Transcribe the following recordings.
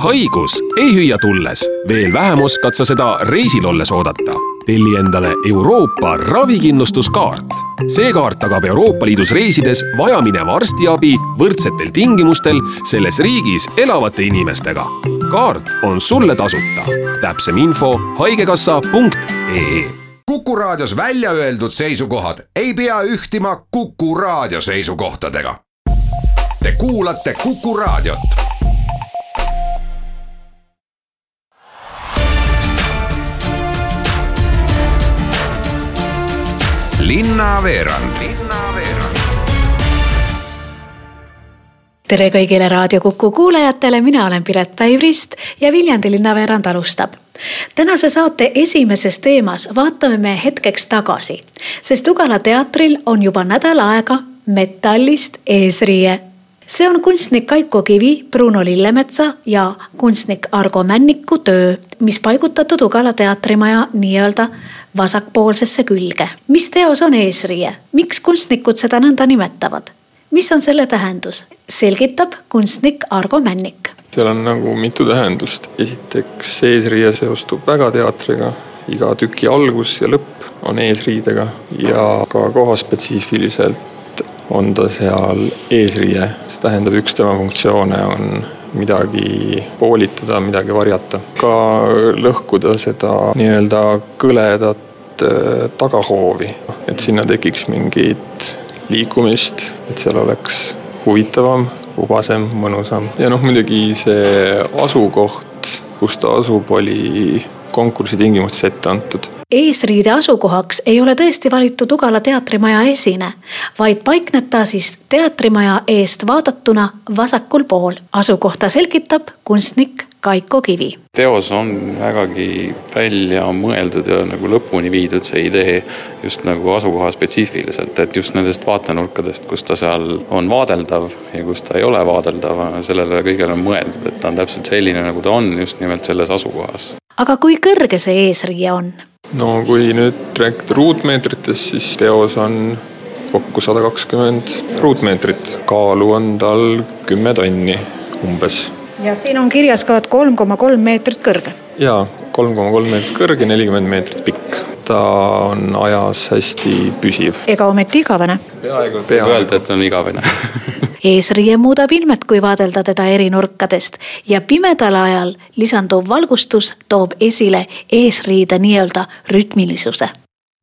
haigus ei hüüa tulles, veel vähem oskad sa seda reisil olles oodata. telli endale Euroopa ravikindlustuskaart. see kaart tagab Euroopa Liidus reisides vajamineva arstiabi võrdsetel tingimustel selles riigis elavate inimestega. kaart on sulle tasuta. täpsem info haigekassa.ee Kuku Raadios välja öeldud seisukohad ei pea ühtima Kuku Raadio seisukohtadega. Te kuulate Kuku Raadiot linnaveerand tere kõigile Raadio Kuku kuulajatele, mina olen Piret Päivrist ja Viljandi linnaveerand alustab. tänase saate esimeses teemas vaatame me hetkeks tagasi, sest Ugala teatril on juba nädal aega metallist eesriie see on kunstnik Kaiko Kivi, Bruno Lillemetsa ja kunstnik Argo Männiku töö, mis paigutatud Ugala teatrimaja nii-öelda vasakpoolsesse külge. mis teos on eesriie, miks kunstnikud seda nõnda nimetavad? mis on selle tähendus, selgitab kunstnik Argo Männik. seal on nagu mitu tähendust, esiteks eesriie seostub väga teatriga, iga tüki algus ja lõpp on eesriidega ja ka kohaspetsiifiliselt on ta seal eesriie, see tähendab, üks tema funktsioone on midagi poolitada, midagi varjata. ka lõhkuda seda nii-öelda kõledat äh, tagahoovi, et sinna tekiks mingit liikumist, et seal oleks huvitavam, ubasem, mõnusam. ja noh, muidugi see asukoht, kus ta asub, oli konkursi tingimustes ette antud eesriide asukohaks ei ole tõesti valitud Ugala teatrimaja esine, vaid paikneb ta siis teatrimaja eest vaadatuna vasakul pool. asukohta selgitab kunstnik Kaiko Kivi. teos on vägagi välja mõeldud ja nagu lõpuni viidud see idee just nagu asukoha spetsiifiliselt, et just nendest vaatenurkadest, kus ta seal on vaadeldav ja kus ta ei ole vaadeldav, sellele kõigele on mõeldud, et ta on täpselt selline, nagu ta on just nimelt selles asukohas. Aga kui kõrge see eesriie on? no kui nüüd rääkida ruutmeetritest, siis teos on kokku sada kakskümmend ruutmeetrit, kaalu on tal kümme tonni umbes. ja siin on kirjas ka, et kolm koma kolm meetrit kõrge. ja kolm koma kolm meetrit kõrge, nelikümmend meetrit pikk. ta on ajas hästi püsiv. ega ometi igavene? peaaegu, peaaegu öelda, et on igavene eesriie muudab ilmet, kui vaadelda teda eri nurkadest. Ja pimedal ajal lisanduv valgustus toob esile eesriide nii-öelda rütmilisuse.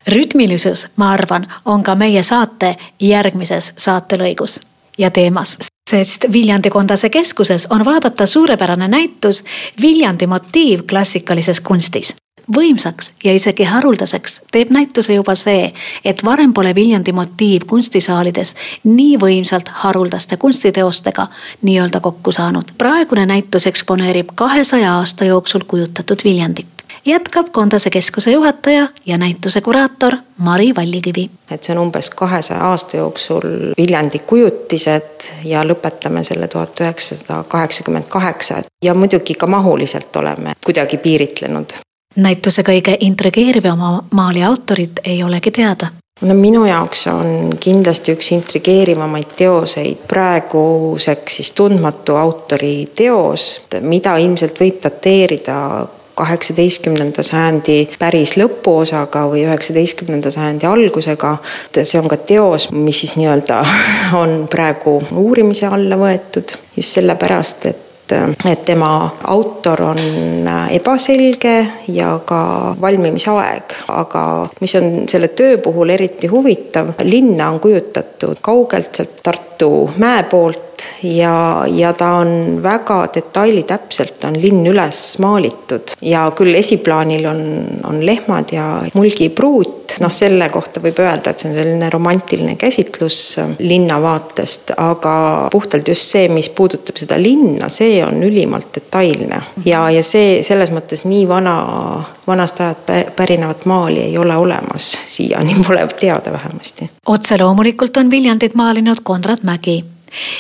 rütmilisus, ma arvan, on ka meie saate järgmises saatelõigus ja teemas. Sest Viljandi Kondase keskuses on vaadata suurepärane näitus Viljandi motiiv klassikalises kunstis võimsaks ja isegi haruldaseks teeb näituse juba see, et varem pole Viljandi motiiv kunstisaalides nii võimsalt haruldaste kunstiteostega nii-öelda kokku saanud. praegune näitus eksponeerib kahesaja aasta jooksul kujutatud Viljandit jätkab Kondase keskuse juhataja ja näituse kuraator Mari Vallikivi. et see on umbes kahesaja aasta jooksul Viljandi kujutised ja lõpetame selle tuhat üheksasada kaheksakümmend kaheksa ja muidugi ka mahuliselt oleme kuidagi piiritlenud näituse kõige intrigeerivama maali autorit ei olegi teada no minu jaoks on kindlasti üks intrigeerivamaid teoseid praeguseks siis tundmatu autori teos, mida ilmselt võib dateerida kaheksateistkümnenda sajandi päris lõpuosaga või üheksateistkümnenda sajandi algusega. see on ka teos, mis siis nii-öelda on praegu uurimise alla võetud just sellepärast, et et tema autor on ebaselge ja ka valmimisaeg, aga mis on selle töö puhul eriti huvitav, linna on kujutatud kaugelt sealt Tartu mäe poolt ja, ja ta on väga detailitäpselt on linn üles maalitud ja küll esiplaanil on, on lehmad ja mulgipruut, noh, selle kohta võib öelda, et see on selline romantiline käsitlus linna vaatest, aga puhtalt just see, mis puudutab seda linna, see on ülimalt detailne ja, ja see selles mõttes nii vana, vanast ajast pärinevat maali ei ole olemas, siiani pole teada vähemasti. otse loomulikult on Viljandit maalinud Konrad Mägi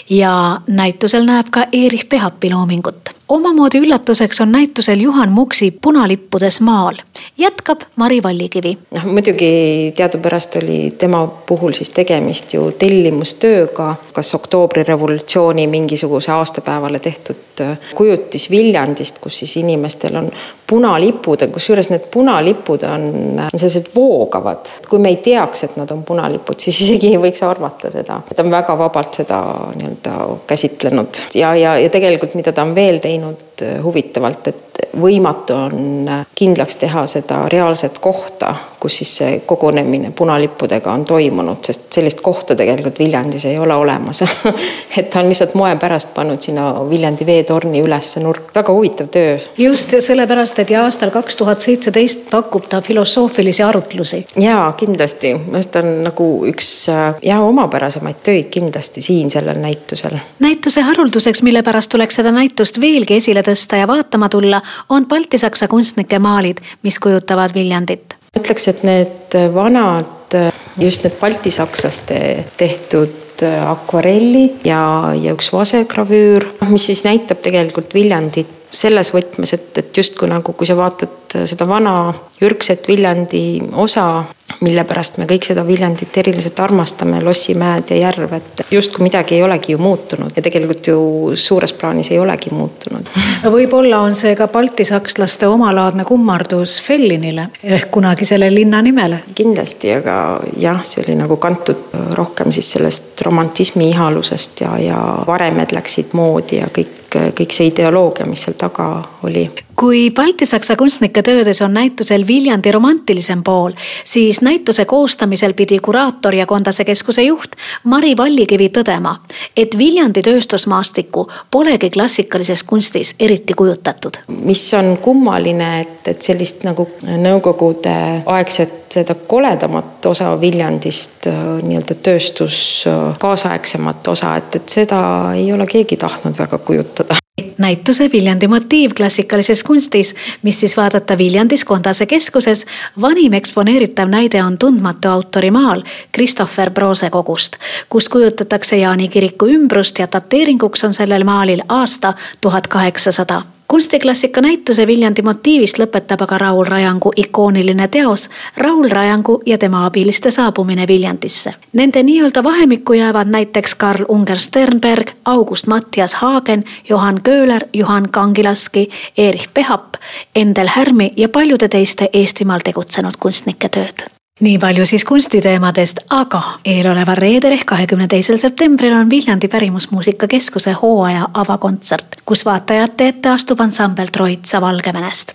ja näitusel näeb ka Erich Pehapi loomingut. Omamoodi üllatuseks on näitusel Juhan Muksi Punalippudes maal. jätkab Mari Vallikivi. noh, muidugi teadupärast oli tema puhul siis tegemist ju tellimustööga, kas oktoobrirevolutsiooni mingisuguse aastapäevale tehtud äh, kujutis Viljandist, kus siis inimestel on punalipud, kusjuures need punalipud on, on sellised voogavad. kui me ei teaks, et nad on punalipud, siis isegi ei võiks arvata seda. ta on väga vabalt seda nii-öelda käsitlenud ja, ja, ja tegelikult, mida ta on veel teinud know huvitavalt, et võimatu on äh, kindlaks teha seda reaalset kohta, kus siis see kogunemine punalippudega on toimunud, sest sellist kohta tegelikult Viljandis ei ole olemas et ta on lihtsalt moe pärast pannud sinna Viljandi veetorni ülesse nurk, väga huvitav töö. just sellepärast, et ja aastal kaks tuhat seitseteist pakub ta filosoofilisi arutlusi. jaa, kindlasti, minu arust on nagu üks äh, ja omapärasemaid töid kindlasti siin sellel näitusel. näituse harulduseks, mille pärast tuleks seda näitust veelgi esile tõsta ja vaatama tulla, on baltisaksa kunstnike maalid, mis kujutavad Viljandit. ütleks, et need vanad, just need baltisakslaste tehtud akvarellid ja, ja üks vasegravüür, mis siis näitab tegelikult Viljandit selles võtmes, et, et justkui nagu, kui sa vaatad seda vana ürgset Viljandi osa, mille pärast me kõik seda Viljandit eriliselt armastame, lossimäed ja järv, et justkui midagi ei olegi ju muutunud ja tegelikult ju suures plaanis ei olegi muutunud. võib-olla on see ka baltisakslaste omalaadne kummardus Fellinile ehk kunagisele linna nimele. kindlasti, aga jah, see oli nagu kantud rohkem siis sellest romantismi ihalusest ja, ja varemed läksid moodi ja kõik kõik see ideoloogia, mis seal taga oli. kui baltisaksa kunstnike töödes on näitusel Viljandi romantilisem pool, siis näituse koostamisel pidi kuraator ja Kondase keskuse juht Mari Vallikivi tõdema, et Viljandi tööstusmaastikku polegi klassikalises kunstis eriti kujutatud. mis on kummaline, et, et sellist nagu nõukogude aegset seda koledamat osa Viljandist, nii-öelda tööstus kaasaegsemat osa, et, et seda ei ole keegi tahtnud väga kujutada näituse Viljandi motiiv klassikalises kunstis, mis siis vaadata Viljandis Kondase keskuses. vanim eksponeeritav näide on tundmatu autori maal Christopher Broose kogust, kus kujutatakse Jaani kiriku ümbrust ja dateeringuks on sellel maalil aasta tuhat kaheksasada kunstiklassika näituse Viljandi motiivist lõpetab aga Raul Rajangu ikooniline teos Raul Rajangu ja tema abiliste saabumine Viljandisse. Nende nii-öelda vahemikku jäävad näiteks Karl Unger Sternberg, August Mattias Haagen, Johan Köhler, Juhan Kangilaski, Erich Pehap, Endel Härmi ja paljude teiste Eestimaal tegutsenud kunstnike tööd nii palju siis kunstiteemadest, aga eeloleval reedel ehk kahekümne teisel septembril on Viljandi Pärimusmuusika Keskuse hooaja avakontsert, kus vaatajate ette astub ansambel Troitsa Valgevenest.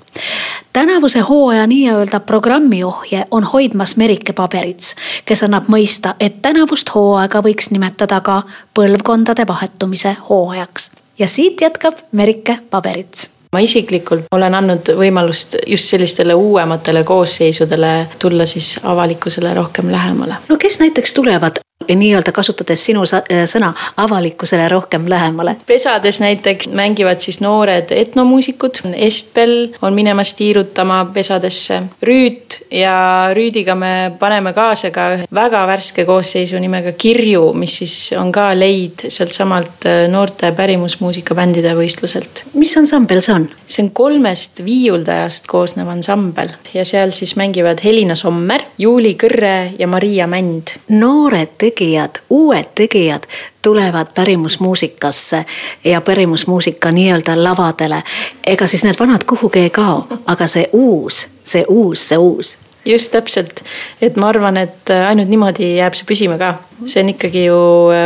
tänavuse hooaja nii-öelda programmiohje on hoidmas Merike Paberits, kes annab mõista, et tänavust hooaega võiks nimetada ka põlvkondade vahetumise hooajaks. ja siit jätkab Merike Paberits ma isiklikult olen andnud võimalust just sellistele uuematele koosseisudele tulla siis avalikkusele rohkem lähemale. no kes näiteks tulevad nii-öelda kasutades sinu äh, sõna avalikkusele rohkem lähemale. pesades näiteks mängivad siis noored etnomuusikud, Estbel on minemas tiirutama pesadesse, Rüüt ja Rüüdiga me paneme kaasa ka ühe väga värske koosseisu nimega Kirju, mis siis on ka leid sealtsamalt äh, noorte pärimusmuusikabändide võistluselt. mis ansambel see on? see on kolmest viiuldajast koosnev ansambel ja seal siis mängivad Helina Sommer, Juuli Kõrre ja Maria Mänd. noored tegijad, uued tegijad tulevad pärimusmuusikasse ja pärimusmuusika nii-öelda lavadele. ega siis need vanad kuhugi ei kao, aga see uus, see uus, see uus just täpselt, et ma arvan, et ainult niimoodi jääb see püsima ka. see on ikkagi ju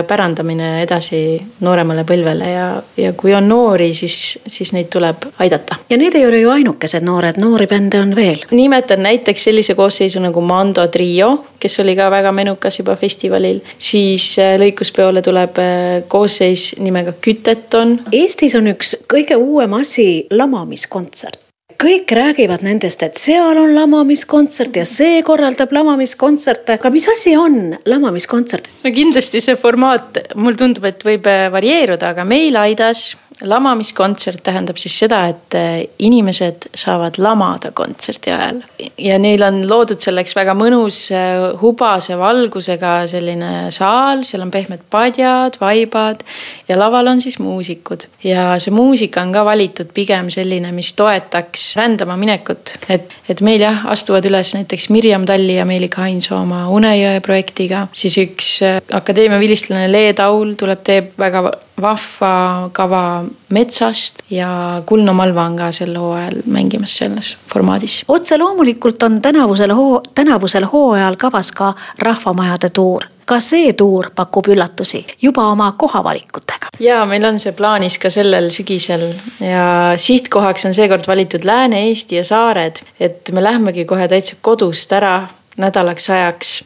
pärandamine edasi nooremale põlvele ja, ja kui on noori, siis, siis neid tuleb aidata. ja need ei ole ju ainukesed noored, noori bände on veel. nimetan näiteks sellise koosseisu nagu Mando Trio, kes oli ka väga menukas juba festivalil, siis äh, lõikuspeole tuleb äh, koosseis nimega Küteton. Eestis on üks kõige uuem asi lamamiskontsert kõik räägivad nendest, et seal on lamamiskontsert ja see korraldab lamamiskontserte, aga mis asi on lamamiskontsert? no kindlasti see formaat, mulle tundub, et võib äh, varieeruda, aga meil Aidas lamamiskontsert tähendab siis seda, et äh, inimesed saavad lamada kontserdi ajal. ja neil on loodud selleks väga mõnus äh, hubase valgusega selline saal, seal on pehmed padjad, vaibad ja laval on siis muusikud. ja see muusika on ka valitud pigem selline, mis toetaks rändama minekut. et, et meil jah, astuvad üles näiteks Mirjam Talli ja Meelika Hainsoo oma Unejõe projektiga, siis üks äh, akadeemia vilistlane Lee Taul tuleb, teeb väga vahva kava metsast ja Kuldne Malva on ka sel hooajal mängimas selles formaadis. otse loomulikult on tänavusel hoo-, tänavusel hooajal kavas ka Rahvamajade tuur ka see tuur pakub üllatusi juba oma kohavalikutega. ja meil on see plaanis ka sellel sügisel ja sihtkohaks on seekord valitud Lääne-Eesti ja saared, et me lähmegi kohe täitsa kodust ära nädalaks ajaks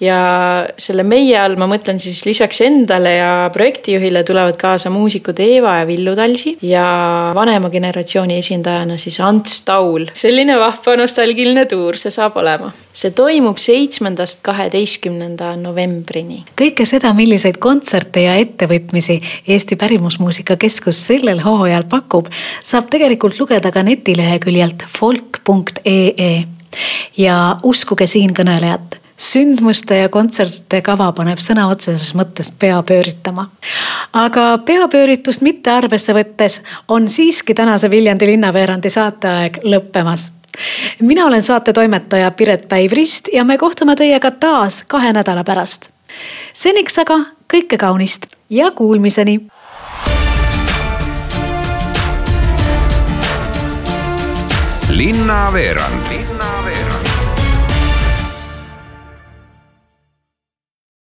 ja selle meie all ma mõtlen siis lisaks endale ja projektijuhile tulevad kaasa muusikud Eeva ja Villu Talsi ja vanema generatsiooni esindajana siis Ants Taul. selline vahva nostalgiline tuur see saab olema. see toimub seitsmendast kaheteistkümnenda novembrini. kõike seda, milliseid kontserte ja ettevõtmisi Eesti Pärimusmuusika Keskus sellel hooajal pakub, saab tegelikult lugeda ka netileheküljelt folk.ee ja uskuge siinkõnelejat sündmuste ja kontsertide kava paneb sõna otseses mõttes pea pööritama. aga peapööritust mitte arvesse võttes on siiski tänase Viljandi linnaveerandi saateaeg lõppemas mina olen saate toimetaja Piret Päiv-Rist ja me kohtume teiega taas kahe nädala pärast. seniks aga kõike kaunist ja kuulmiseni. linnaveerand. linnaveerand